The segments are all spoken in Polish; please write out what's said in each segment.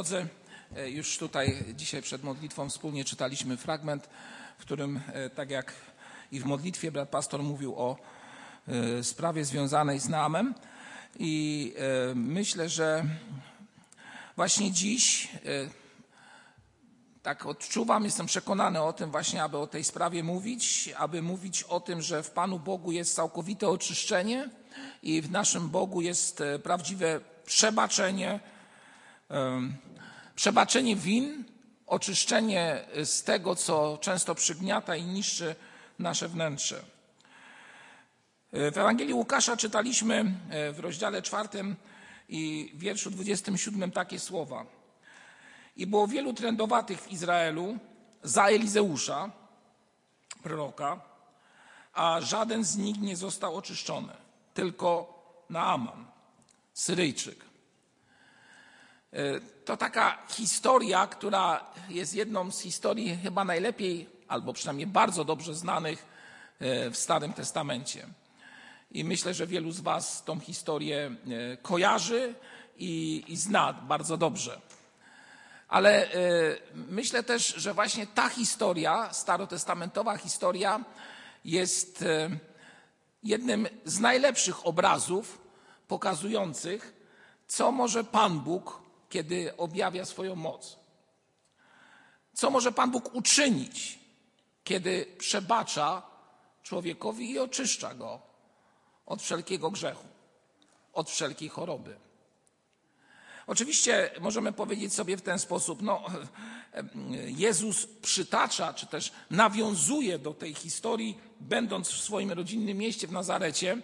drodzy, e, już tutaj dzisiaj przed modlitwą wspólnie czytaliśmy fragment, w którym, e, tak jak i w modlitwie, brat pastor mówił o e, sprawie związanej z Naamem. I myślę, że właśnie dziś tak odczuwam, jestem przekonany o tym właśnie, aby o tej sprawie mówić, aby mówić o tym, że w Panu Bogu jest całkowite oczyszczenie i w naszym Bogu jest prawdziwe przebaczenie, przebaczenie win, oczyszczenie z tego, co często przygniata i niszczy nasze wnętrze. W Ewangelii Łukasza czytaliśmy e, w rozdziale czwartym i wierszu 27 takie słowa. I było wielu trędowatych w Izraelu za Elizeusza, proroka, a żaden z nich nie został oczyszczony, tylko Naaman, Syryjczyk. E, to taka historia, która jest jedną z historii chyba najlepiej, albo przynajmniej bardzo dobrze znanych e, w Starym Testamencie. I myślę, że wielu z Was tą historię e, kojarzy i, i zna bardzo dobrze. Ale myślę też, że właśnie ta historia, starotestamentowa historia, jest jednym z najlepszych obrazów pokazujących, co może Pan Bóg kiedy objawia swoją moc. Co może Pan Bóg uczynić, kiedy przebacza człowiekowi i oczyszcza go od wszelkiego grzechu, od wszelkiej choroby? Oczywiście możemy powiedzieć sobie w ten sposób, no, Jezus przytacza, czy też nawiązuje do tej historii, będąc w swoim rodzinnym mieście w Nazarecie,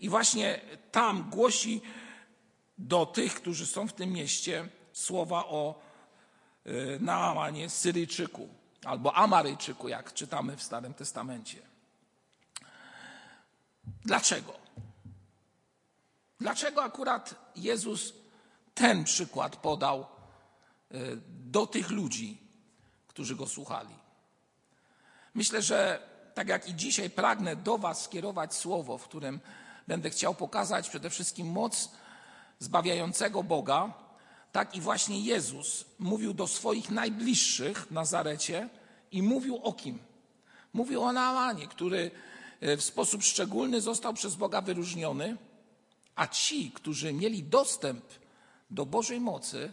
i właśnie tam głosi do tych, którzy są w tym mieście, słowa o y, Naamanie Syryjczyku albo Amaryjczyku, jak czytamy w Starym Testamencie. Dlaczego? Dlaczego akurat Jezus ten przykład podał y, do tych ludzi, którzy go słuchali? Myślę, że tak jak i dzisiaj pragnę do Was skierować słowo, w którym będę chciał pokazać przede wszystkim moc zbawiającego Boga, tak i właśnie Jezus mówił do swoich najbliższych w Nazarecie i mówił o kim? Mówił o Naamanie, który e, w sposób szczególny został przez Boga wyróżniony, a ci, którzy mieli dostęp do Bożej mocy,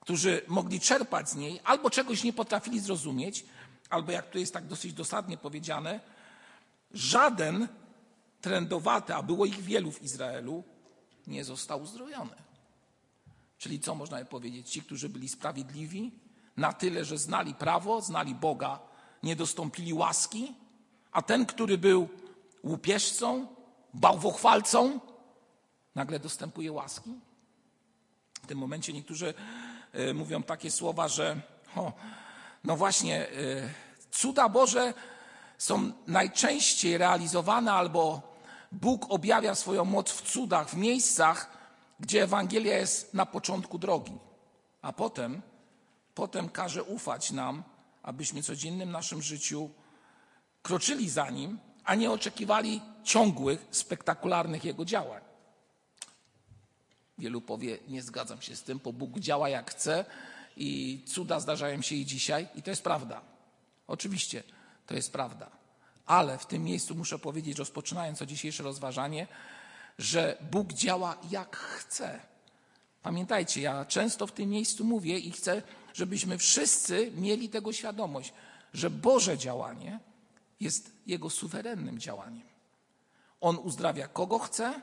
którzy mogli czerpać z niej, albo czegoś nie potrafili zrozumieć, albo jak tu jest tak dosyć dosadnie powiedziane, żaden trendowaty, a było ich wielu w Izraelu, nie został uzdrowiony. Czyli co można powiedzieć? Ci, którzy byli sprawiedliwi, na tyle, że znali prawo, znali Boga, nie dostąpili łaski, a ten, który był łupieżcą, bałwochwalcą, nagle dostępuje łaski? W tym momencie niektórzy y, mówią takie słowa, że o, no właśnie, y, cuda Boże są najczęściej realizowane albo Bóg objawia swoją moc w cudach, w miejscach, gdzie Ewangelia jest na początku drogi, a potem, potem każe ufać nam, abyśmy codziennym naszym życiu kroczyli za Nim, a nie oczekiwali ciągłych, spektakularnych Jego działań. Wielu powie, nie zgadzam się z tym, bo Bóg działa jak chce i cuda zdarzają się i dzisiaj, i to jest prawda. Oczywiście, to jest prawda. Ale w tym miejscu muszę powiedzieć, rozpoczynając to dzisiejsze rozważanie, że Bóg działa jak chce. Pamiętajcie, ja często w tym miejscu mówię i chcę, żebyśmy wszyscy mieli tego świadomość, że Boże działanie jest Jego suwerennym działaniem. On uzdrawia kogo chce,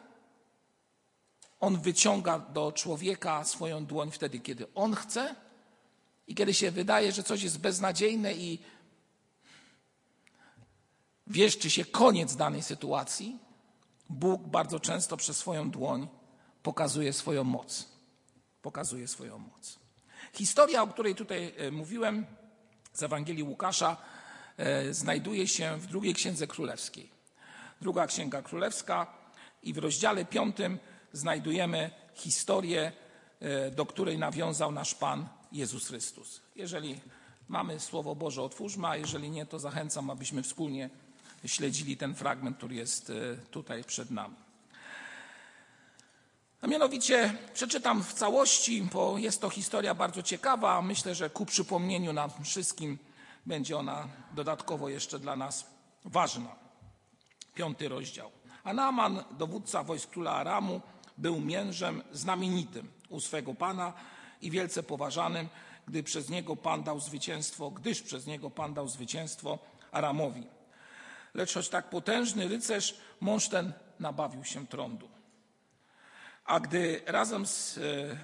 on wyciąga do człowieka swoją dłoń wtedy, kiedy on chce i kiedy się wydaje, że coś jest beznadziejne i wieszczy się koniec danej sytuacji, Bóg bardzo często przez swoją dłoń pokazuje swoją moc. Pokazuje swoją moc. Historia, o której tutaj e, mówiłem z Ewangelii Łukasza, e, znajduje się w drugiej księdze królewskiej. Druga księga królewska i w rozdziale piątym znajdujemy historię, e, do której nawiązał nasz Pan Jezus Chrystus. Jeżeli mamy Słowo Boże, otwórzmy, a jeżeli nie, to zachęcam, abyśmy wspólnie śledzili ten fragment, który jest e, tutaj przed nami. A mianowicie przeczytam w całości, bo jest to historia bardzo ciekawa. Myślę, że ku przypomnieniu nam wszystkim będzie ona dodatkowo jeszcze dla nas ważna. Piąty rozdział. A Naaman, dowódca wojsk króla Aramu, był mężem znamienitym u swego pana i wielce poważanym, gdy przez niego pan dał zwycięstwo, gdyż przez niego pan dał zwycięstwo Aramowi. Lecz choć tak potężny rycerz, mąż ten nabawił się trądu. A gdy, razem z,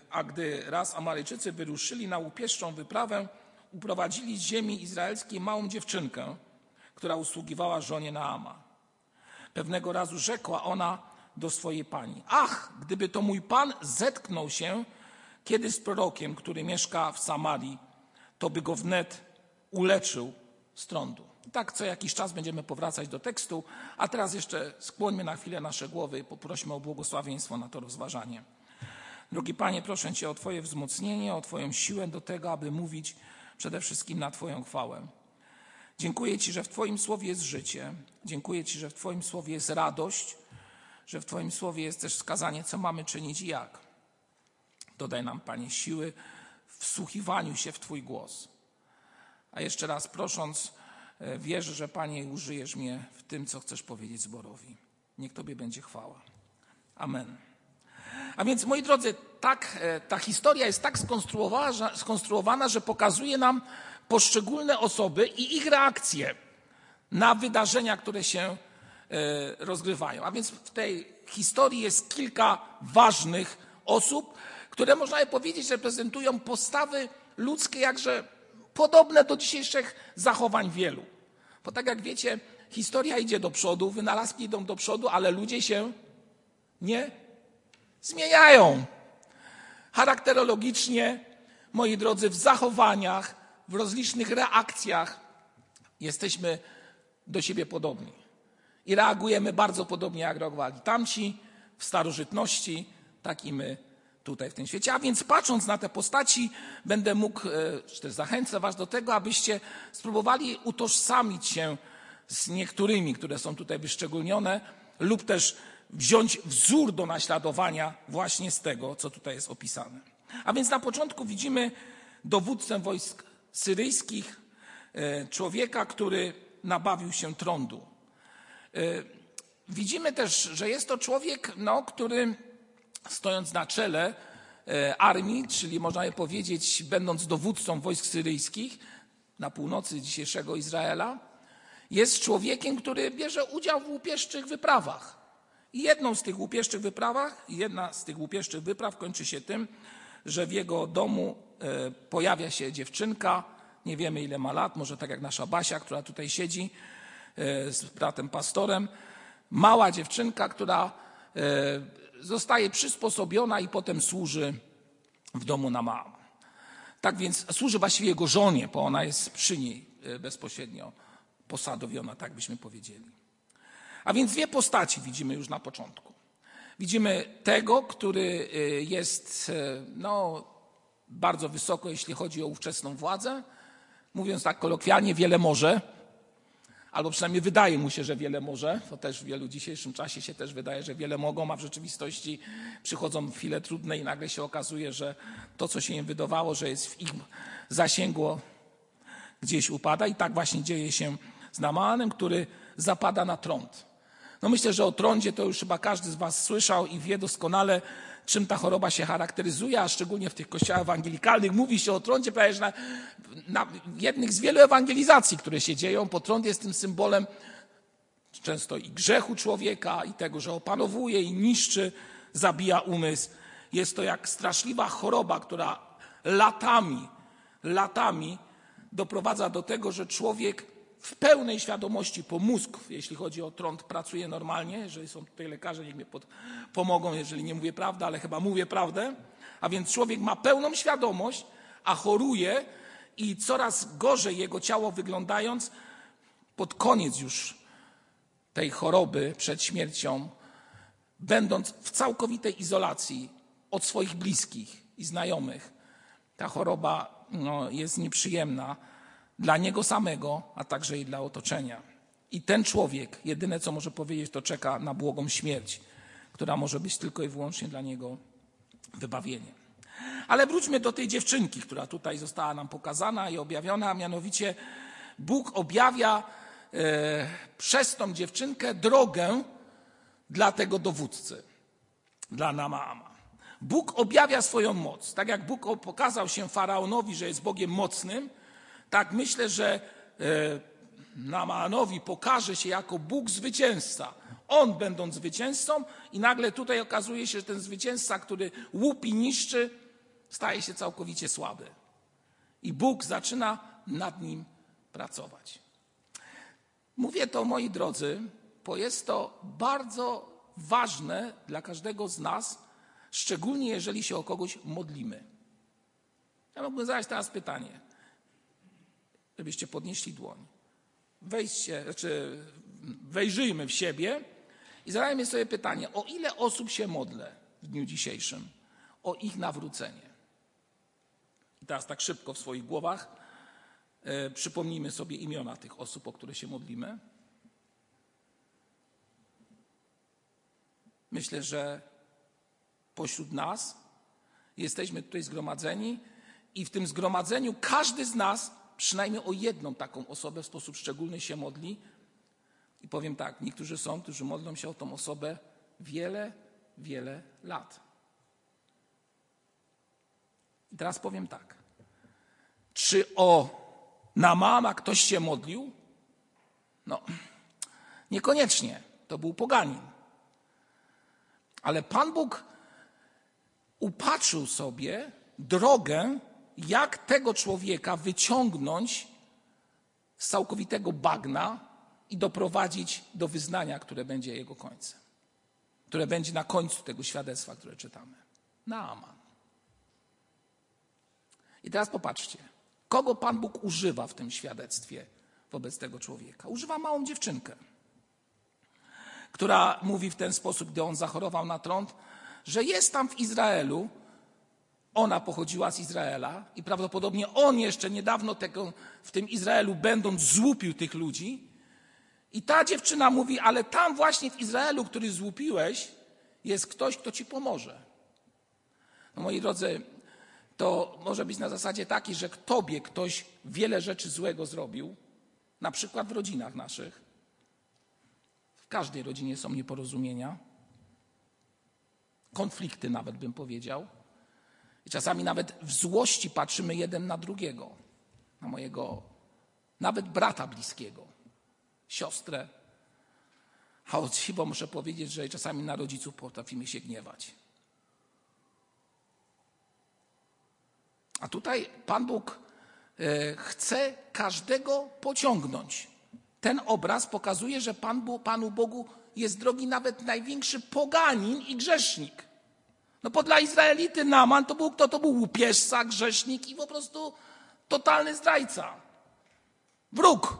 a gdy raz Amarejczycy wyruszyli na łupieszczą wyprawę, uprowadzili z ziemi izraelskiej małą dziewczynkę, która usługiwała żonie Naama. Pewnego razu rzekła ona do swojej pani: Ach, gdyby to mój pan zetknął się kiedy z prorokiem, który mieszka w Samarii, to by go wnet uleczył z trądu. I tak co jakiś czas będziemy powracać do tekstu, a teraz jeszcze skłońmy na chwilę nasze głowy i poprośmy o błogosławieństwo na to rozważanie. Drogi Panie, proszę Cię o Twoje wzmocnienie, o Twoją siłę do tego, aby mówić przede wszystkim na Twoją chwałę. Dziękuję Ci, że w Twoim słowie jest życie. Dziękuję Ci, że w Twoim słowie jest radość, że w Twoim słowie jest też wskazanie, co mamy czynić i jak. Dodaj nam, Panie, siły w wsłuchiwaniu się w Twój głos. A jeszcze raz prosząc, wierzę, że Panie użyjesz mnie w tym, co chcesz powiedzieć zborowi. Niech Tobie będzie chwała. Amen. A więc, moi drodzy, tak, e, ta historia jest tak skonstruowana, skonstruowana, że pokazuje nam poszczególne osoby i ich reakcje na wydarzenia, które się e, rozgrywają. A więc w tej historii jest kilka ważnych osób, które można by powiedzieć reprezentują postawy ludzkie jakże podobne do dzisiejszych zachowań wielu. Bo tak jak wiecie, historia idzie do przodu, wynalazki idą do przodu, ale ludzie się nie zmieniają. Charakterologicznie, moi drodzy, w zachowaniach, w rozlicznych reakcjach jesteśmy do siebie podobni. I reagujemy bardzo podobnie, jak reagowali tamci w starożytności, tak i my tutaj w tym świecie. A więc patrząc na te postaci, będę mógł, e, czy też zachęcę Was do tego, abyście spróbowali utożsamić się z niektórymi, które są tutaj wyszczególnione, lub też wziąć wzór do naśladowania właśnie z tego, co tutaj jest opisane. A więc na początku widzimy dowódcę wojsk syryjskich, e, człowieka, który nabawił się trądu. E, widzimy też, że jest to człowiek, no, który stojąc na czele e, armii, czyli można by powiedzieć, będąc dowódcą wojsk syryjskich na północy dzisiejszego Izraela, jest człowiekiem, który bierze udział w łupieszczych wyprawach. I jedną z tych łupieszczych wyprawach, jedna z tych łupieszczych wypraw kończy się tym, że w jego domu e, pojawia się dziewczynka, nie wiemy ile ma lat, może tak jak nasza Basia, która tutaj siedzi e, z bratem pastorem. Mała dziewczynka, która zostaje przysposobiona i potem służy w domu na małą. Tak więc służy właściwie jego żonie, bo ona jest przy niej e, bezpośrednio posadowiona, tak byśmy powiedzieli. A więc dwie postaci widzimy już na początku. Widzimy tego, który e, jest e, no, bardzo wysoko, jeśli chodzi o ówczesną władzę. Mówiąc tak kolokwialnie, wiele może, albo przynajmniej wydaje mu się, że wiele może, to też w wielu dzisiejszym czasie się też wydaje, że wiele mogą, a w rzeczywistości przychodzą chwile trudne i nagle się okazuje, że to, co się im wydawało, że jest w ich zasięgu, gdzieś upada i tak właśnie dzieje się z Namanem, który zapada na trąd. No myślę, że o trądzie to już chyba każdy z was słyszał i wie doskonale, czym ta choroba się charakteryzuje, a szczególnie w tych kościołach ewangelikalnych mówi się o trądzie prawie na, na jednych z wielu ewangelizacji, które się dzieją, bo trąd jest tym symbolem często i grzechu człowieka, i tego, że opanowuje i niszczy, zabija umysł. Jest to jak straszliwa choroba, która latami, latami doprowadza do tego, że człowiek w pełnej świadomości, po mózg, jeśli chodzi o trąd, pracuje normalnie. Jeżeli są tutaj lekarze, niech mi pomogą, jeżeli nie mówię prawdę, ale chyba mówię prawdę. A więc człowiek ma pełną świadomość, a choruje i coraz gorzej jego ciało wyglądając, pod koniec już tej choroby, przed śmiercią, będąc w całkowitej izolacji od swoich bliskich i znajomych. Ta choroba no, jest nieprzyjemna dla niego samego, a także i dla otoczenia. I ten człowiek, jedyne co może powiedzieć, to czeka na błogą śmierć, która może być tylko i wyłącznie dla niego wybawienie. Ale wróćmy do tej dziewczynki, która tutaj została nam pokazana i objawiona, a mianowicie Bóg objawia e, przez tą dziewczynkę drogę dla tego dowódcy, dla Namaama. Bóg objawia swoją moc. Tak jak Bóg pokazał się faraonowi, że jest Bogiem mocnym, tak myślę, że e, Namaanowi pokaże się jako Bóg zwycięzca. On będąc zwycięzcą i nagle tutaj okazuje się, że ten zwycięzca, który łupi, niszczy, staje się całkowicie słaby. I Bóg zaczyna nad nim pracować. Mówię to, moi drodzy, bo jest to bardzo ważne dla każdego z nas, szczególnie jeżeli się o kogoś modlimy. Ja mógłbym zadać teraz pytanie, żebyście podnieśli dłoń. Wejdźcie, znaczy wejrzyjmy w siebie i zadajmy sobie pytanie, o ile osób się modlę w dniu dzisiejszym? O ich nawrócenie. I teraz tak szybko w swoich głowach e, przypomnijmy sobie imiona tych osób, o które się modlimy. Myślę, że pośród nas jesteśmy tutaj zgromadzeni i w tym zgromadzeniu każdy z nas przynajmniej o jedną taką osobę w sposób szczególny się modli. I powiem tak, niektórzy są, którzy modlą się o tą osobę wiele, wiele lat. I teraz powiem tak. Czy o Namama ktoś się modlił? No, niekoniecznie. To był poganin. Ale Pan Bóg upatrzył sobie drogę, jak tego człowieka wyciągnąć z całkowitego bagna i doprowadzić do wyznania, które będzie jego końcem. Które będzie na końcu tego świadectwa, które czytamy. Naaman. I teraz popatrzcie, kogo Pan Bóg używa w tym świadectwie wobec tego człowieka? Używa małą dziewczynkę, która mówi w ten sposób, gdy on zachorował na trąd, że jest tam w Izraelu, ona pochodziła z Izraela i prawdopodobnie on jeszcze niedawno tego, w tym Izraelu będąc złupił tych ludzi. I ta dziewczyna mówi, ale tam właśnie w Izraelu, który złupiłeś, jest ktoś, kto ci pomoże. No moi drodzy, to może być na zasadzie takiej, że tobie ktoś wiele rzeczy złego zrobił, na przykład w rodzinach naszych. W każdej rodzinie są nieporozumienia, konflikty nawet bym powiedział. Czasami nawet w złości patrzymy jeden na drugiego, na mojego nawet brata bliskiego, siostrę. A od siebie muszę powiedzieć, że czasami na rodziców potrafimy się gniewać. A tutaj Pan Bóg e, chce każdego pociągnąć. Ten obraz pokazuje, że Pan, Panu Bogu jest drogi nawet największy poganin i grzesznik. No bo dla Izraelity Naman to był kto? To był łupieżca, grzesznik i po prostu totalny zdrajca. Wróg.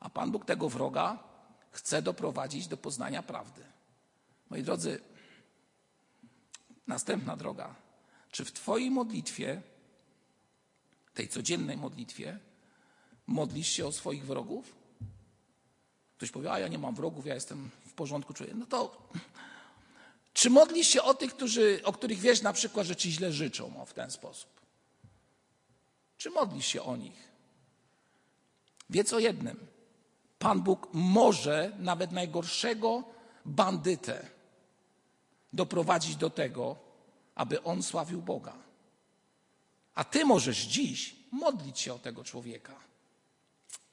A Pan Bóg tego wroga chce doprowadzić do poznania prawdy. Moi drodzy, następna droga. Czy w Twojej modlitwie, tej codziennej modlitwie, modlisz się o swoich wrogów? Ktoś powie, a ja nie mam wrogów, ja jestem w porządku, czuję. No to czy modlisz się o tych, którzy, o których wiesz na przykład, że ci źle życzą o, w ten sposób? Czy modlisz się o nich? Wiedz o jednym. Pan Bóg może nawet najgorszego bandytę doprowadzić do tego, aby on sławił Boga. A ty możesz dziś modlić się o tego człowieka.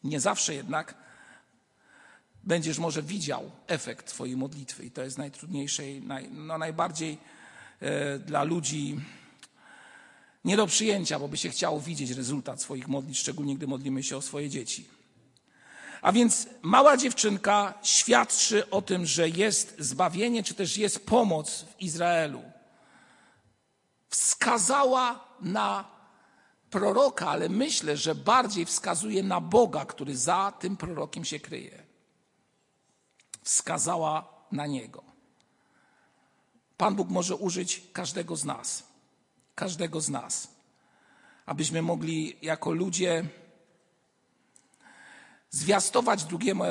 Nie zawsze jednak będziesz może widział efekt Twojej modlitwy. I to jest najtrudniejsze naj, no najbardziej e, dla ludzi nie do przyjęcia, bo by się chciało widzieć rezultat swoich modlitw, szczególnie gdy modlimy się o swoje dzieci. A więc mała dziewczynka świadczy o tym, że jest zbawienie, czy też jest pomoc w Izraelu. Wskazała na proroka, ale myślę, że bardziej wskazuje na Boga, który za tym prorokiem się kryje wskazała na niego. Pan Bóg może użyć każdego z nas, każdego z nas, abyśmy mogli jako ludzie zwiastować drugiemu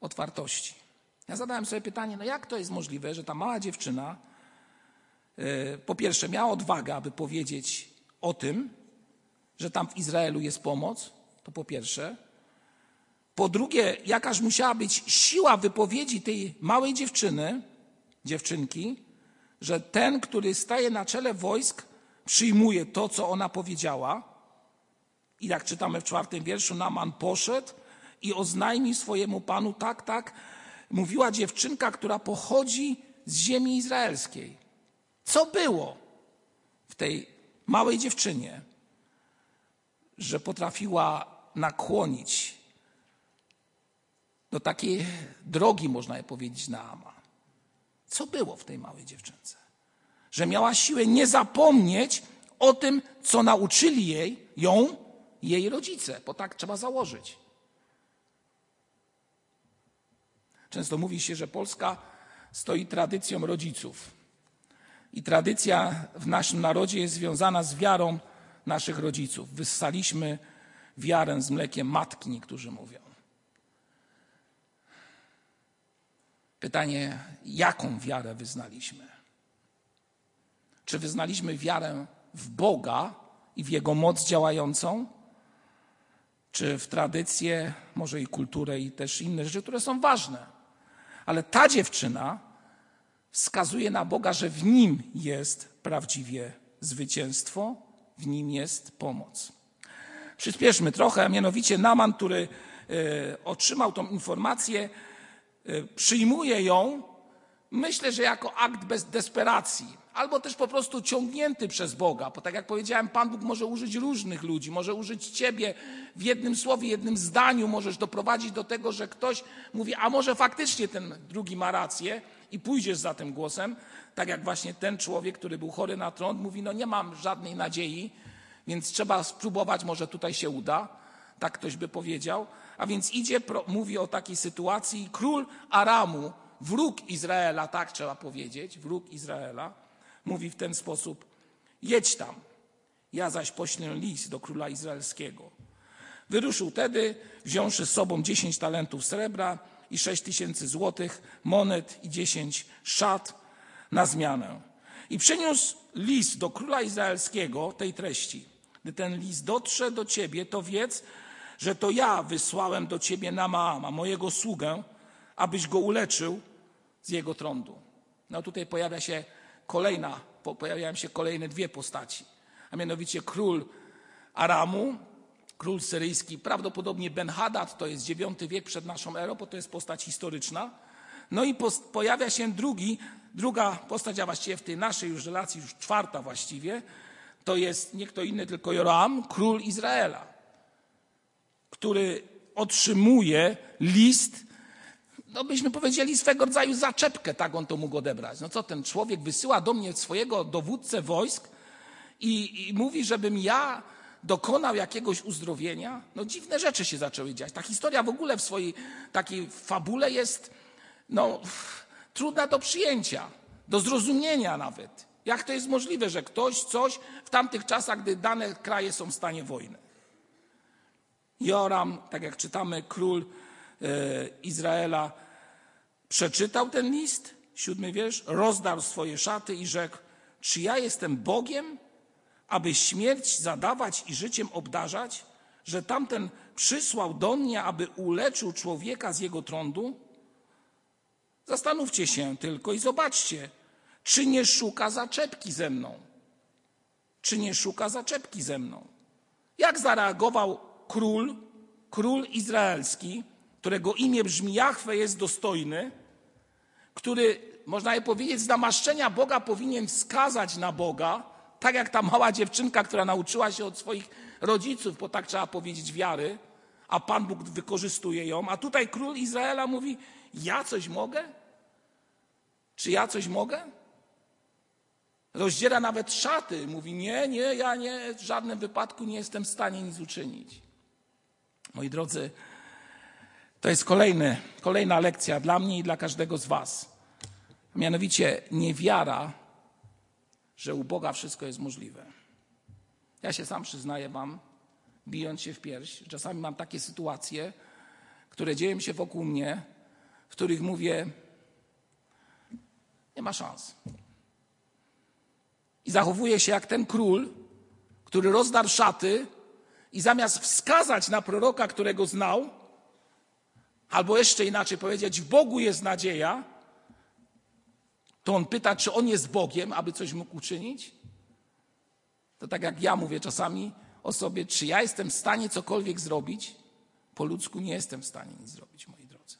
otwartości. Ja zadałem sobie pytanie, no jak to jest możliwe, że ta mała dziewczyna e, po pierwsze miała odwagę, aby powiedzieć o tym, że tam w Izraelu jest pomoc, to po pierwsze. Po drugie, jakaż musiała być siła wypowiedzi tej małej dziewczyny, dziewczynki, że ten, który staje na czele wojsk, przyjmuje to, co ona powiedziała. I jak czytamy w czwartym wierszu, Naman poszedł i oznajmił swojemu panu, tak, tak, mówiła dziewczynka, która pochodzi z ziemi izraelskiej. Co było w tej małej dziewczynie, że potrafiła nakłonić do takiej drogi, można powiedzieć, Naama? Co było w tej małej dziewczynce? Że miała siłę nie zapomnieć o tym, co nauczyli jej, ją, jej rodzice, bo tak trzeba założyć. Często mówi się, że Polska stoi tradycją rodziców. I tradycja w naszym narodzie jest związana z wiarą naszych rodziców. Wyssaliśmy wiarę z mlekiem matki, niektórzy mówią. Pytanie, jaką wiarę wyznaliśmy? Czy wyznaliśmy wiarę w Boga i w Jego moc działającą? Czy w tradycję, może i kulturę i też inne rzeczy, które są ważne? Ale ta dziewczyna wskazuje na Boga, że w Nim jest prawdziwie zwycięstwo, w Nim jest pomoc. Przyspieszmy trochę, a mianowicie Naman, który y, otrzymał tą informację, Y, przyjmuje ją, myślę, że jako akt bez desperacji, albo też po prostu ciągnięty przez Boga, bo tak jak powiedziałem, Pan Bóg może użyć różnych ludzi, może użyć ciebie w jednym słowie, jednym zdaniu, możesz doprowadzić do tego, że ktoś mówi, a może faktycznie ten drugi ma rację i pójdziesz za tym głosem, tak jak właśnie ten człowiek, który był chory na tron, mówi, no nie mam żadnej nadziei, więc trzeba spróbować, może tutaj się uda, tak ktoś by powiedział, a więc idzie, mówi o takiej sytuacji, król Aramu, wróg Izraela, tak trzeba powiedzieć, wróg Izraela, mówi w ten sposób: jedź tam, ja zaś poślę list do króla izraelskiego. Wyruszył tedy, wziąwszy z sobą dziesięć talentów srebra i sześć tysięcy złotych, monet i dziesięć szat na zmianę. I przyniósł list do króla izraelskiego tej treści. Gdy ten list dotrze do ciebie, to wiedz, że to ja wysłałem do ciebie Namaama, mojego sługę, abyś go uleczył z jego trądu. No tutaj pojawia się kolejna, pojawiają się kolejne dwie postaci, a mianowicie król Aramu, król syryjski, prawdopodobnie Ben-Hadad, to jest IX wiek przed naszą erą, bo to jest postać historyczna. No i pojawia się drugi, druga postać, a właściwie w tej naszej już relacji, już czwarta właściwie, to jest nie kto inny, tylko Joram, król Izraela który otrzymuje list, no byśmy powiedzieli swego rodzaju zaczepkę, tak on to mógł odebrać. No co ten człowiek wysyła do mnie swojego dowódcę wojsk i, i mówi, żebym ja dokonał jakiegoś uzdrowienia? No dziwne rzeczy się zaczęły dziać. Ta historia w ogóle w swojej takiej fabule jest no, trudna do przyjęcia, do zrozumienia nawet. Jak to jest możliwe, że ktoś coś w tamtych czasach, gdy dane kraje są w stanie wojny. Joram, tak jak czytamy, król e, Izraela, przeczytał ten list, siódmy wiersz, rozdarł swoje szaty i rzekł, czy ja jestem Bogiem, aby śmierć zadawać i życiem obdarzać, że tamten przysłał do mnie, aby uleczył człowieka z jego trądu? Zastanówcie się tylko i zobaczcie, czy nie szuka zaczepki ze mną. Czy nie szuka zaczepki ze mną? Jak zareagował król, król izraelski, którego imię brzmi Jahwe, jest dostojny, który, można je powiedzieć, z namaszczenia Boga powinien wskazać na Boga, tak jak ta mała dziewczynka, która nauczyła się od swoich rodziców, bo tak trzeba powiedzieć, wiary, a Pan Bóg wykorzystuje ją. A tutaj król Izraela mówi: Ja coś mogę? Czy ja coś mogę? Rozdziera nawet szaty. Mówi: Nie, nie, ja nie, w żadnym wypadku nie jestem w stanie nic uczynić. Moi drodzy, to jest kolejny, kolejna lekcja dla mnie i dla każdego z Was. Mianowicie niewiara, że u Boga wszystko jest możliwe. Ja się sam przyznaję Wam, bijąc się w pierś, czasami mam takie sytuacje, które dzieją się wokół mnie, w których mówię, nie ma szans. I zachowuje się jak ten król, który rozdarł szaty i zamiast wskazać na proroka, którego znał, albo jeszcze inaczej powiedzieć, w Bogu jest nadzieja, to on pyta, czy on jest Bogiem, aby coś mógł uczynić? To tak jak ja mówię czasami o sobie, czy ja jestem w stanie cokolwiek zrobić? Po ludzku nie jestem w stanie nic zrobić, moi drodzy.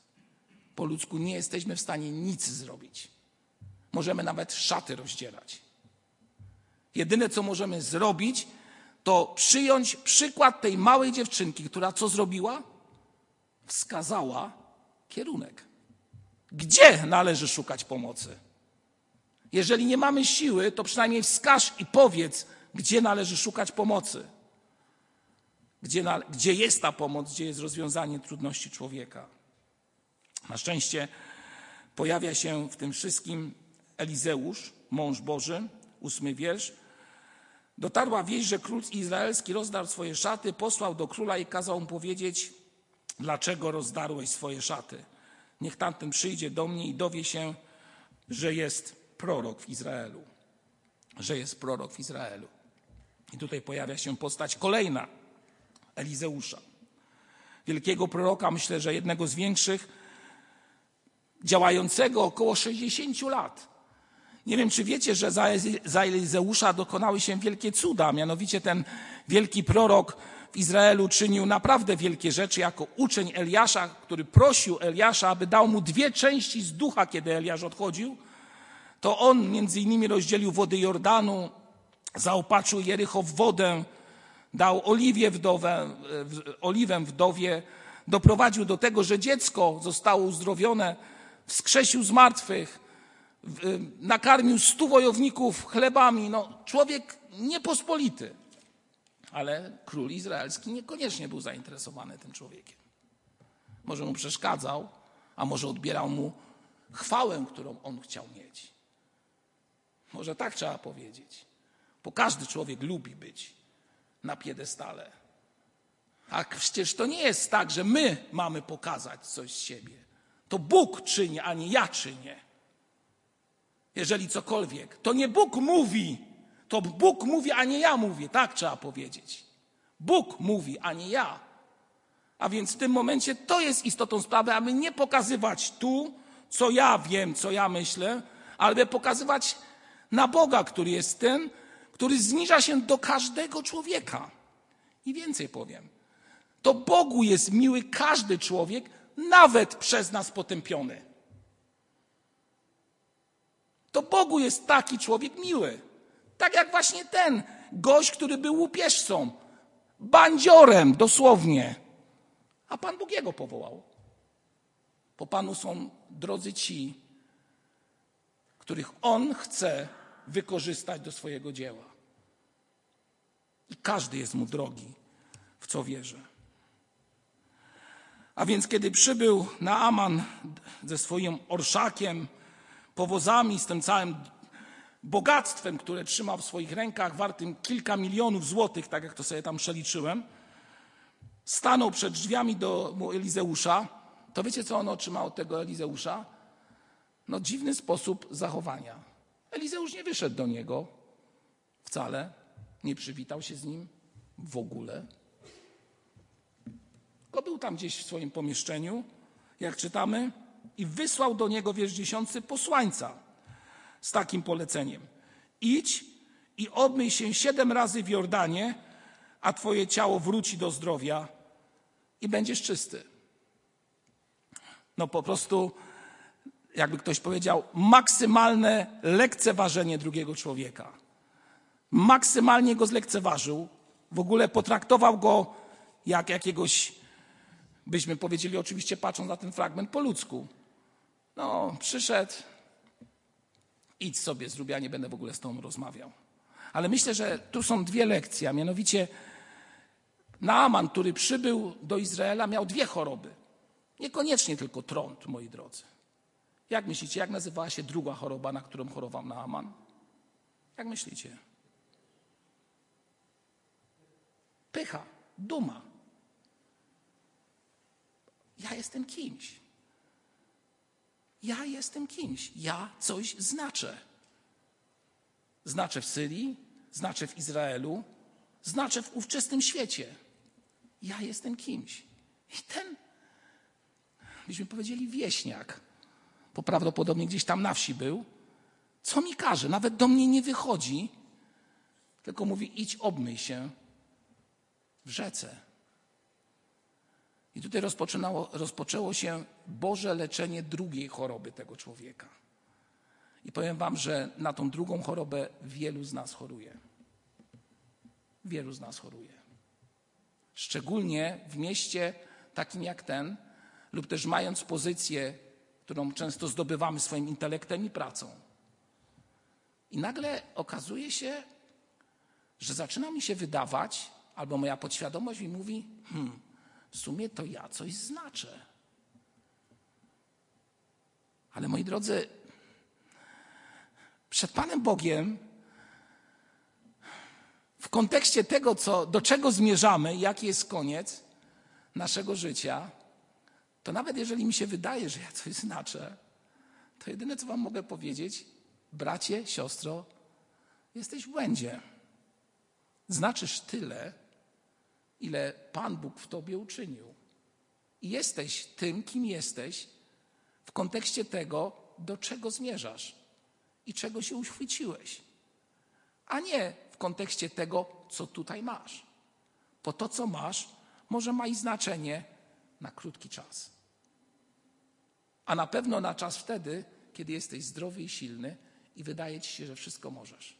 Po ludzku nie jesteśmy w stanie nic zrobić. Możemy nawet szaty rozdzierać. Jedyne, co możemy zrobić, to przyjąć przykład tej małej dziewczynki, która co zrobiła? Wskazała kierunek. Gdzie należy szukać pomocy? Jeżeli nie mamy siły, to przynajmniej wskaż i powiedz, gdzie należy szukać pomocy. Gdzie, na, gdzie jest ta pomoc, gdzie jest rozwiązanie trudności człowieka. Na szczęście pojawia się w tym wszystkim Elizeusz, mąż Boży, ósmy wiersz. Dotarła wieść, że król izraelski rozdarł swoje szaty, posłał do króla i kazał mu powiedzieć, dlaczego rozdarłeś swoje szaty. Niech tamten przyjdzie do mnie i dowie się, że jest prorok w Izraelu. Że jest prorok w Izraelu. I tutaj pojawia się postać kolejna, Elizeusza. Wielkiego proroka, myślę, że jednego z większych, działającego około 60 lat. Nie wiem, czy wiecie, że za Elizeusza dokonały się wielkie cuda. Mianowicie ten wielki prorok w Izraelu czynił naprawdę wielkie rzeczy jako uczeń Eliasza, który prosił Eliasza, aby dał mu dwie części z ducha, kiedy Eliasz odchodził. To on między innymi rozdzielił wody Jordanu, zaopatrzył Jericho w wodę, dał oliwie wdowę, oliwę wdowie, doprowadził do tego, że dziecko zostało uzdrowione, wskrzesił z martwych, nakarmił stu wojowników chlebami. No, człowiek niepospolity. Ale król izraelski niekoniecznie był zainteresowany tym człowiekiem. Może mu przeszkadzał, a może odbierał mu chwałę, którą on chciał mieć. Może tak trzeba powiedzieć. Bo każdy człowiek lubi być na piedestale. A przecież to nie jest tak, że my mamy pokazać coś z siebie. To Bóg czyni, a nie ja czynię. Jeżeli cokolwiek, to nie Bóg mówi, to Bóg mówi, a nie ja mówię. Tak trzeba powiedzieć. Bóg mówi, a nie ja. A więc w tym momencie to jest istotą sprawy, aby nie pokazywać tu, co ja wiem, co ja myślę, ale pokazywać na Boga, który jest ten, który zniża się do każdego człowieka. I więcej powiem. To Bogu jest miły każdy człowiek, nawet przez nas potępiony. To Bogu jest taki człowiek miły. Tak jak właśnie ten gość, który był łupieżcą, bandziorem dosłownie. A Pan Bóg jego powołał. Po Panu są drodzy ci, których On chce wykorzystać do swojego dzieła. I każdy jest mu drogi, w co wierzy. A więc kiedy przybył Naaman ze swoim orszakiem, powozami, z tym całym bogactwem, które trzymał w swoich rękach, wartym kilka milionów złotych, tak jak to sobie tam przeliczyłem, stanął przed drzwiami do Elizeusza, to wiecie, co on otrzymał od tego Elizeusza? No dziwny sposób zachowania. Elizeusz nie wyszedł do niego wcale, nie przywitał się z nim w ogóle. Tylko był tam gdzieś w swoim pomieszczeniu, jak czytamy, i wysłał do niego wiersz dziesiący posłańca z takim poleceniem. Idź i obmyj się siedem razy w Jordanie, a twoje ciało wróci do zdrowia i będziesz czysty. No po prostu jakby ktoś powiedział, maksymalne lekceważenie drugiego człowieka. Maksymalnie go zlekceważył, w ogóle potraktował go jak jakiegoś, byśmy powiedzieli, oczywiście patrząc na ten fragment po ludzku. No, przyszedł, idź sobie, zrób, ja nie będę w ogóle z tobą rozmawiał. Ale myślę, że tu są dwie lekcje, a mianowicie Naaman, który przybył do Izraela, miał dwie choroby. Niekoniecznie tylko trąd, moi drodzy. Jak myślicie, jak nazywała się druga choroba, na którą chorował Naaman? Jak myślicie? Pycha, duma. Ja jestem kimś. Ja jestem kimś, ja coś znaczę. Znaczę w Syrii, znaczę w Izraelu, znaczę w ówczesnym świecie. Ja jestem kimś. I ten, byśmy powiedzieli, wieśniak, bo prawdopodobnie gdzieś tam na wsi był, co mi każe? Nawet do mnie nie wychodzi, tylko mówi: idź, obmyj się w rzece. I tutaj rozpoczęło się Boże leczenie drugiej choroby tego człowieka. I powiem Wam, że na tą drugą chorobę wielu z nas choruje. Wielu z nas choruje. Szczególnie w mieście takim jak ten, lub też mając pozycję, którą często zdobywamy swoim intelektem i pracą. I nagle okazuje się, że zaczyna mi się wydawać, albo moja podświadomość mi mówi, hmm, w sumie to ja coś znaczę. Ale moi drodzy, przed Panem Bogiem, w kontekście tego, co, do czego zmierzamy, jaki jest koniec naszego życia, to nawet jeżeli mi się wydaje, że ja coś znaczę, to jedyne, co Wam mogę powiedzieć, bracie, siostro, jesteś w błędzie. Znaczysz tyle, ile Pan Bóg w Tobie uczynił. I jesteś tym, kim jesteś, w kontekście tego, do czego zmierzasz i czego się uświeciłeś, a nie w kontekście tego, co tutaj masz. Bo to, co masz, może ma i znaczenie na krótki czas. A na pewno na czas wtedy, kiedy jesteś zdrowy i silny i wydaje ci się, że wszystko możesz.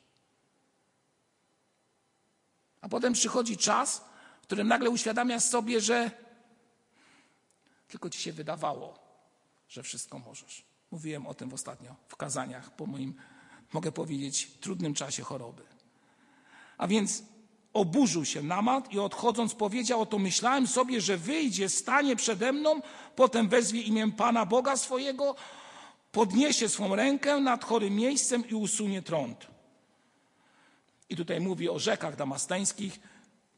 A potem przychodzi czas, w którym nagle uświadamiasz sobie, że tylko ci się wydawało, że wszystko możesz. Mówiłem o tym ostatnio w kazaniach po moim, mogę powiedzieć, trudnym czasie choroby. A więc oburzył się Namat i odchodząc powiedział, oto myślałem sobie, że wyjdzie, stanie przede mną, potem wezwie imię Pana Boga swojego, podniesie swą rękę nad chorym miejscem i usunie trąd. I tutaj mówi o rzekach damasteńskich,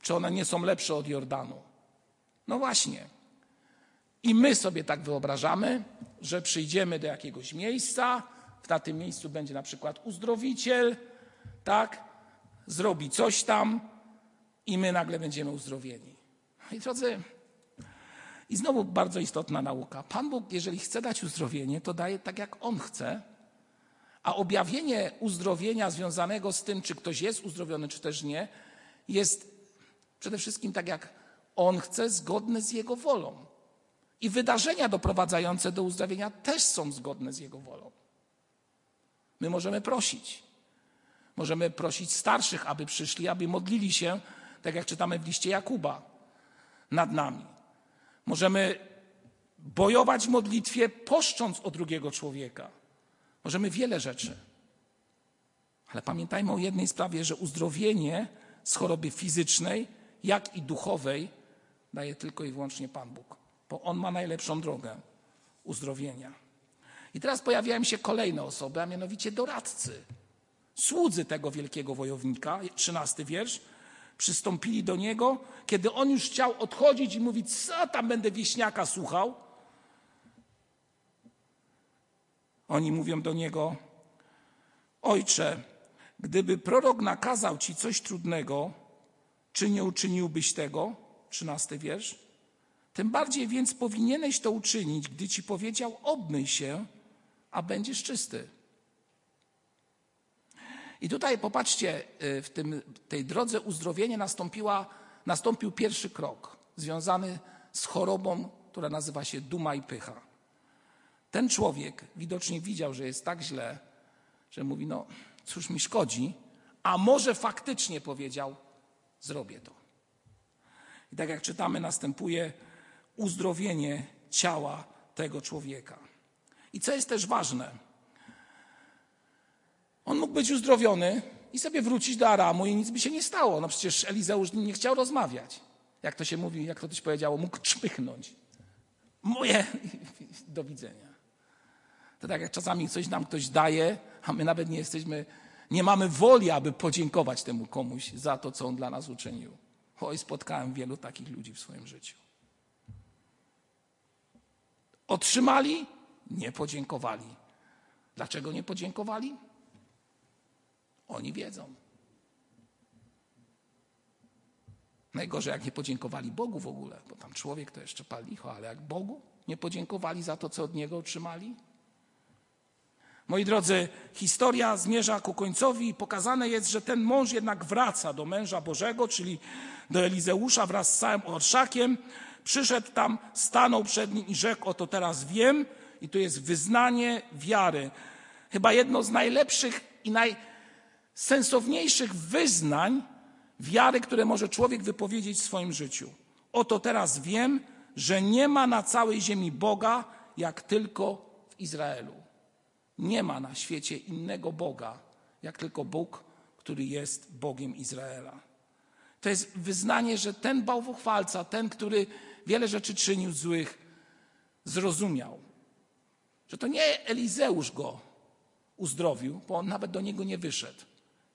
czy one nie są lepsze od Jordanu. No właśnie. I my sobie tak wyobrażamy, że przyjdziemy do jakiegoś miejsca, na tym miejscu będzie na przykład uzdrowiciel, tak, zrobi coś tam i my nagle będziemy uzdrowieni. I drodzy, i znowu bardzo istotna nauka. Pan Bóg, jeżeli chce dać uzdrowienie, to daje tak, jak On chce, a objawienie uzdrowienia związanego z tym, czy ktoś jest uzdrowiony, czy też nie, jest przede wszystkim tak, jak On chce, zgodne z Jego wolą. I wydarzenia doprowadzające do uzdrowienia też są zgodne z Jego wolą. My możemy prosić. Możemy prosić starszych, aby przyszli, aby modlili się, tak jak czytamy w liście Jakuba, nad nami. Możemy bojować w modlitwie, poszcząc o drugiego człowieka. Możemy wiele rzeczy. Ale pamiętajmy o jednej sprawie, że uzdrowienie z choroby fizycznej, jak i duchowej daje tylko i wyłącznie Pan Bóg, bo On ma najlepszą drogę uzdrowienia. I teraz pojawiają się kolejne osoby, a mianowicie doradcy. Słudzy tego wielkiego wojownika, trzynasty wiersz, przystąpili do niego, kiedy on już chciał odchodzić i mówić, co tam będę wieśniaka słuchał. Oni mówią do niego, ojcze, gdyby prorok nakazał ci coś trudnego, czy nie uczyniłbyś tego? Trzynasty wiersz. Tym bardziej więc powinieneś to uczynić, gdy ci powiedział, obmyj się, a będziesz czysty. I tutaj popatrzcie, y, w tym, tej drodze uzdrowienia nastąpiła, nastąpił pierwszy krok związany z chorobą, która nazywa się duma i pycha. Ten człowiek widocznie widział, że jest tak źle, że mówi: No, cóż mi szkodzi, a może faktycznie powiedział: Zrobię to. I tak jak czytamy, następuje uzdrowienie ciała tego człowieka. I co jest też ważne, on mógł być uzdrowiony i sobie wrócić do Aramu i nic by się nie stało. No przecież Elizeusz nie chciał rozmawiać. Jak to się mówi, jak to ktoś powiedziało, mógł czpychnąć. Moje do widzenia. To tak jak czasami coś nam ktoś daje, a my nawet nie jesteśmy, nie mamy woli, aby podziękować temu komuś za to, co on dla nas uczynił. Oj, spotkałem wielu takich ludzi w swoim życiu. Otrzymali, nie podziękowali. Dlaczego nie podziękowali? Oni wiedzą. Najgorzej, jak nie podziękowali Bogu w ogóle, bo tam człowiek to jeszcze pal licho, ale jak Bogu nie podziękowali za to, co od Niego otrzymali? Moi drodzy, historia zmierza ku końcowi i pokazane jest, że ten mąż jednak wraca do męża Bożego, czyli do Elizeusza wraz z całym orszakiem. Przyszedł tam, stanął przed nim i rzekł, oto teraz wiem, i to jest wyznanie wiary. Chyba jedno z najlepszych i najsensowniejszych wyznań wiary, które może człowiek wypowiedzieć w swoim życiu. Oto teraz wiem, że nie ma na całej ziemi Boga, jak tylko w Izraelu. Nie ma na świecie innego Boga, jak tylko Bóg, który jest Bogiem Izraela. To jest wyznanie, że ten bałwochwalca, ten, który wiele rzeczy czynił złych, zrozumiał, że to nie Elizeusz go uzdrowił, bo on nawet do niego nie wyszedł.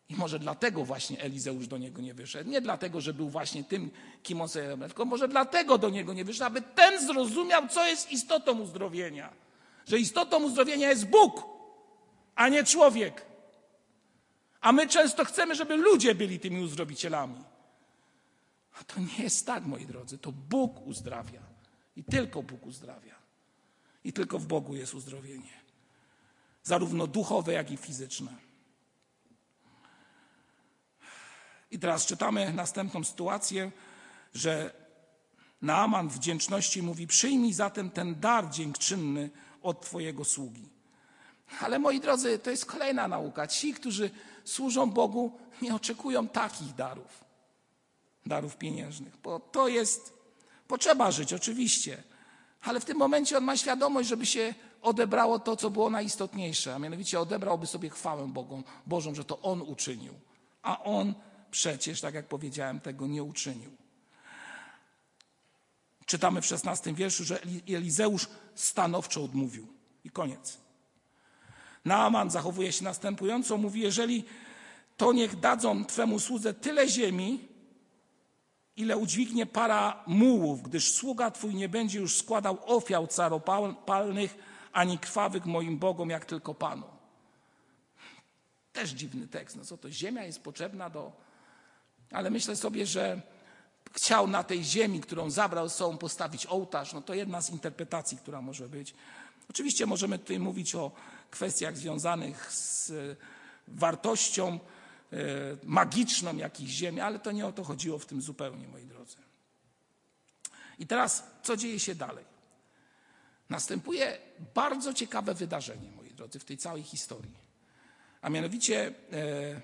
I może dlatego właśnie Elizeusz do niego nie wyszedł. Nie dlatego, że był właśnie tym, kim on sobie tylko może dlatego do niego nie wyszedł, aby ten zrozumiał, co jest istotą uzdrowienia. Że istotą uzdrowienia jest Bóg, a nie człowiek. A my często chcemy, żeby ludzie byli tymi uzdrowicielami. A to nie jest tak, moi drodzy. To Bóg uzdrawia. I tylko Bóg uzdrawia. I tylko w Bogu jest uzdrowienie. Zarówno duchowe, jak i fizyczne. I teraz czytamy następną sytuację, że Naaman wdzięczności mówi: Przyjmij zatem ten dar dziękczynny od Twojego sługi. Ale moi drodzy, to jest kolejna nauka. Ci, którzy służą Bogu, nie oczekują takich darów, darów pieniężnych, bo to jest potrzeba żyć, oczywiście. Ale w tym momencie on ma świadomość, żeby się odebrało to, co było najistotniejsze, a mianowicie odebrałby sobie chwałę Bogą, Bożą, że to on uczynił. A on przecież, tak jak powiedziałem, tego nie uczynił. Czytamy w szesnastym wierszu, że Elizeusz stanowczo odmówił. I koniec. Naaman zachowuje się następująco, mówi, jeżeli to niech dadzą Twemu słudze tyle ziemi, ile udźwignie para mułów, gdyż sługa Twój nie będzie już składał ofiał caropalnych, ani krwawych moim Bogom, jak tylko Panu. Też dziwny tekst. No co to, ziemia jest potrzebna do... Ale myślę sobie, że chciał na tej ziemi, którą zabrał sobą postawić ołtarz. No to jedna z interpretacji, która może być. Oczywiście możemy tutaj mówić o kwestiach związanych z wartością e, magiczną jakiejś ziemi, ale to nie o to chodziło w tym zupełnie, moi drodzy. I teraz, co dzieje się dalej? Następuje bardzo ciekawe wydarzenie, moi drodzy, w tej całej historii. A mianowicie e,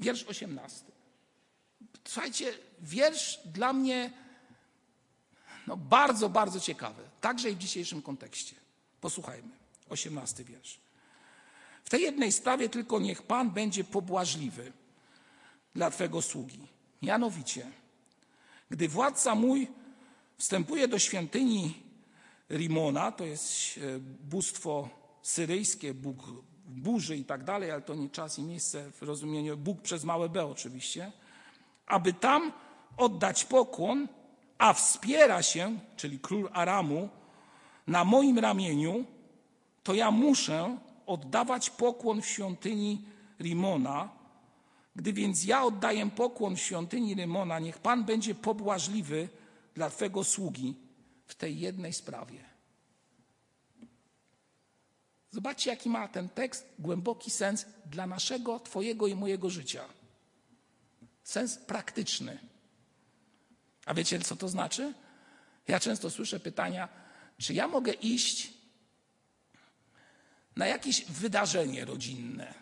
wiersz 18. Słuchajcie, wiersz dla mnie no, bardzo, bardzo ciekawy, także i w dzisiejszym kontekście. Posłuchajmy, 18 wiersz. W tej jednej sprawie tylko niech Pan będzie pobłażliwy dla Twego sługi. Mianowicie, gdy władca mój wstępuje do świątyni Rimona, to jest e, bóstwo syryjskie, Bóg burzy i tak dalej, ale to nie czas i miejsce w rozumieniu Bóg przez małe b oczywiście, aby tam oddać pokłon, a wspiera się, czyli król Aramu, na moim ramieniu, to ja muszę oddawać pokłon w świątyni Rimona. Gdy więc ja oddaję pokłon w świątyni Rimona, niech Pan będzie pobłażliwy dla Twego sługi w tej jednej sprawie. Zobaczcie, jaki ma ten tekst głęboki sens dla naszego, Twojego i mojego życia. Sens praktyczny. A wiecie, co to znaczy? Ja często słyszę pytania, czy ja mogę iść na jakieś wydarzenie rodzinne?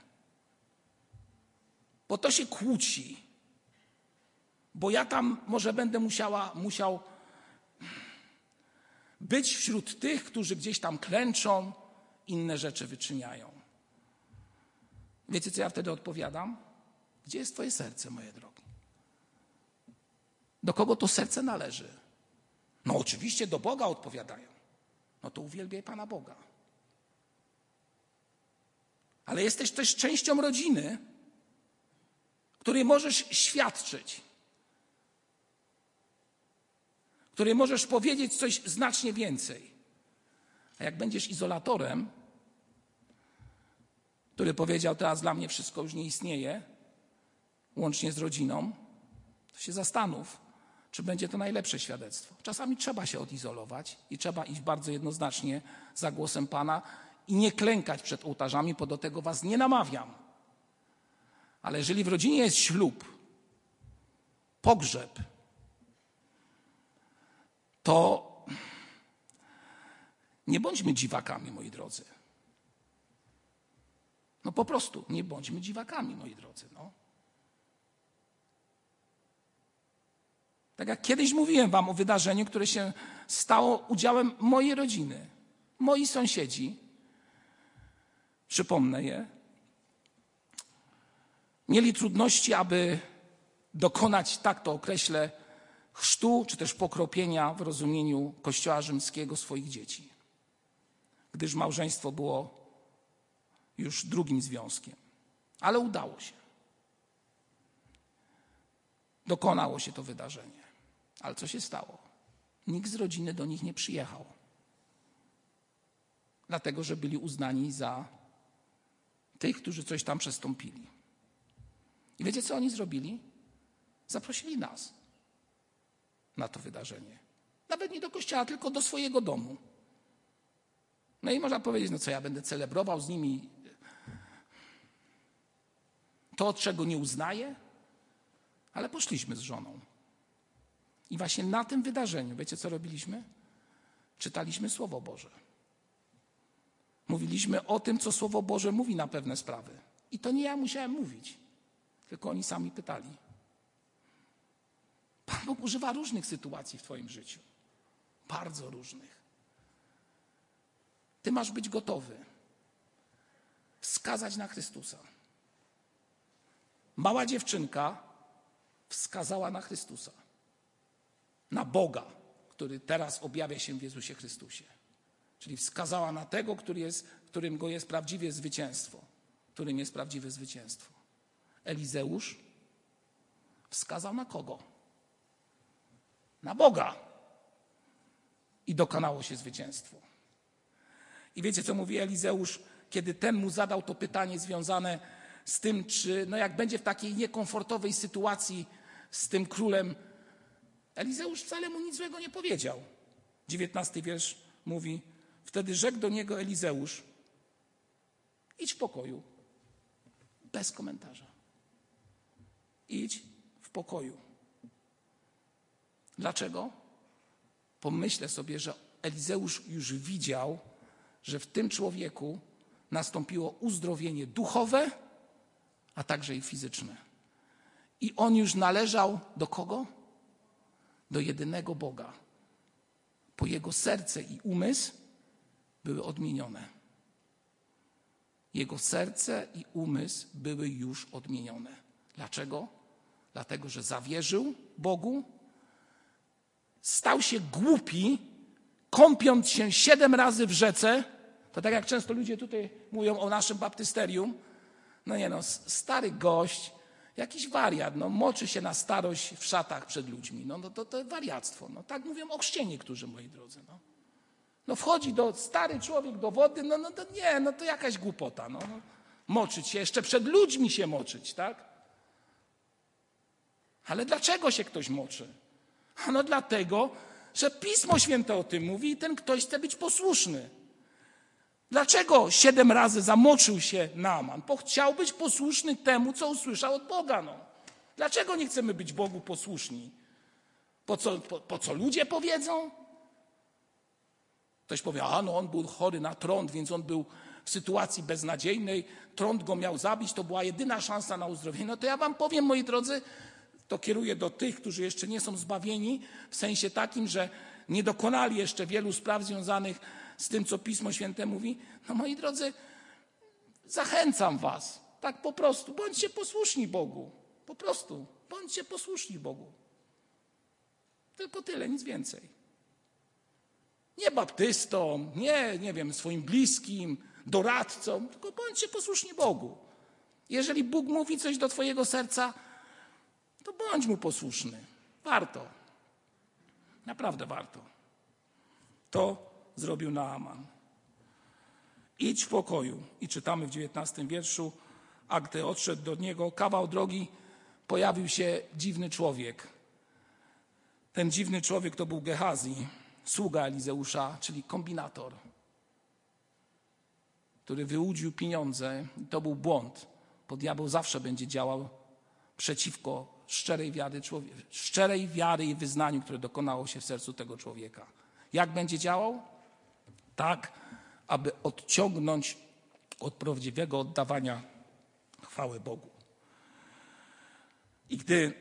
Bo to się kłóci. Bo ja tam może będę musiała, musiał być wśród tych, którzy gdzieś tam klęczą, inne rzeczy wyczyniają. Wiecie, co ja wtedy odpowiadam? Gdzie jest Twoje serce, moje drogi? Do kogo to serce należy? No, oczywiście do Boga odpowiadają. No to uwielbiaj Pana Boga. Ale jesteś też częścią rodziny, której możesz świadczyć, której możesz powiedzieć coś znacznie więcej. A jak będziesz izolatorem, który powiedział, teraz dla mnie wszystko już nie istnieje, łącznie z rodziną, to się zastanów, czy będzie to najlepsze świadectwo. Czasami trzeba się odizolować i trzeba iść bardzo jednoznacznie za głosem Pana i nie klękać przed ołtarzami, bo do tego Was nie namawiam. Ale jeżeli w rodzinie jest ślub, pogrzeb, to nie bądźmy dziwakami, moi drodzy. No po prostu nie bądźmy dziwakami, moi drodzy. No. Tak jak kiedyś mówiłem Wam o wydarzeniu, które się stało udziałem mojej rodziny, moi sąsiedzi, przypomnę je, mieli trudności, aby dokonać, tak to określę, chrztu czy też pokropienia w rozumieniu Kościoła rzymskiego swoich dzieci, gdyż małżeństwo było już drugim związkiem. Ale udało się. Dokonało się to wydarzenie. Ale co się stało? Nikt z rodziny do nich nie przyjechał. Dlatego, że byli uznani za tych, którzy coś tam przestąpili. I wiecie, co oni zrobili? Zaprosili nas na to wydarzenie. Nawet nie do kościoła, tylko do swojego domu. No i można powiedzieć, no co ja będę celebrował z nimi to, czego nie uznaję? Ale poszliśmy z żoną. I właśnie na tym wydarzeniu, wiecie co robiliśmy? Czytaliśmy Słowo Boże. Mówiliśmy o tym, co Słowo Boże mówi na pewne sprawy. I to nie ja musiałem mówić, tylko oni sami pytali. Pan Bóg używa różnych sytuacji w Twoim życiu. Bardzo różnych. Ty masz być gotowy wskazać na Chrystusa. Mała dziewczynka wskazała na Chrystusa, na Boga, który teraz objawia się w Jezusie Chrystusie. Czyli wskazała na tego, który jest, którym go jest prawdziwie zwycięstwo, którym jest prawdziwe zwycięstwo. Elizeusz wskazał na kogo? Na Boga. I dokonało się zwycięstwo. I wiecie, co mówi Elizeusz, kiedy ten mu zadał to pytanie związane z tym, czy no jak będzie w takiej niekomfortowej sytuacji z tym królem, Elizeusz wcale mu nic złego nie powiedział. Dziewiętnasty wiersz mówi, wtedy rzekł do niego Elizeusz, idź w pokoju, bez komentarza. Idź w pokoju. Dlaczego? Pomyślę sobie, że Elizeusz już widział, że w tym człowieku nastąpiło uzdrowienie duchowe, a także i fizyczne. I on już należał do kogo? Do jedynego Boga. Po jego serce i umysł były odmienione. Jego serce i umysł były już odmienione. Dlaczego? Dlatego, że zawierzył Bogu, stał się głupi, kąpiąc się siedem razy w rzece. To tak jak często ludzie tutaj mówią o naszym baptysterium, no nie no, stary gość, jakiś wariat, no moczy się na starość w szatach przed ludźmi. No, no to, to wariactwo. No tak mówią o chrzcie niektórzy, moi drodzy. No. no wchodzi do, stary człowiek do wody, no, no to nie, no to jakaś głupota. No. Moczyć się, jeszcze przed ludźmi się moczyć, tak? Ale dlaczego się ktoś moczy? No dlatego, że Pismo Święte o tym mówi i ten ktoś chce być posłuszny. Dlaczego siedem razy zamoczył się Naaman? Bo chciał być posłuszny temu, co usłyszał od Boga. No. Dlaczego nie chcemy być Bogu posłuszni? Po co, po, po co ludzie powiedzą? Ktoś powie, a no on był chory na trąd, więc on był w sytuacji beznadziejnej, trąd go miał zabić, to była jedyna szansa na uzdrowienie. No to ja wam powiem, moi drodzy, to kieruję do tych, którzy jeszcze nie są zbawieni, w sensie takim, że nie dokonali jeszcze wielu spraw związanych z tym, co Pismo Święte mówi, no moi drodzy, zachęcam Was, tak po prostu, bądźcie posłuszni Bogu. Po prostu, bądźcie posłuszni Bogu. Tylko tyle, nic więcej. Nie baptystom, nie, nie wiem, swoim bliskim, doradcom, tylko bądźcie posłuszni Bogu. Jeżeli Bóg mówi coś do Twojego serca, to bądź mu posłuszny. Warto. Naprawdę warto. To zrobił Naaman. idź w pokoju. I czytamy w dziewiętnastym wierszu, a gdy odszedł do niego kawał drogi, pojawił się dziwny człowiek. Ten dziwny człowiek to był Gehazi, sługa Elizeusza, czyli kombinator, który wyłudził pieniądze. To był błąd, bo diabeł zawsze będzie działał przeciwko szczerej wiary, człowiek, szczerej wiary i wyznaniu, które dokonało się w sercu tego człowieka. Jak będzie działał? Tak, aby odciągnąć od prawdziwego oddawania chwały Bogu. I gdy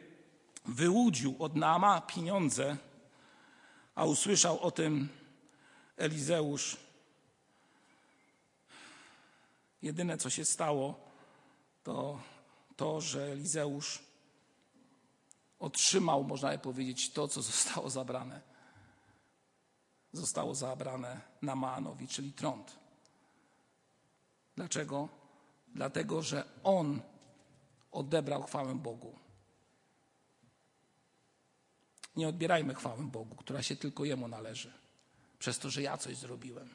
wyłudził od Naama pieniądze, a usłyszał o tym Elizeusz, jedyne co się stało, to to, że Elizeusz otrzymał, można by powiedzieć, to, co zostało zabrane. Zostało zabrane Namaanowi, czyli trąd. Dlaczego? Dlatego, że on odebrał chwałę Bogu. Nie odbierajmy chwały Bogu, która się tylko Jemu należy, przez to, że ja coś zrobiłem,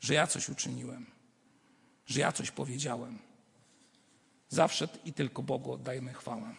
że ja coś uczyniłem, że ja coś powiedziałem. Zawsze i tylko Bogu oddajmy chwałę.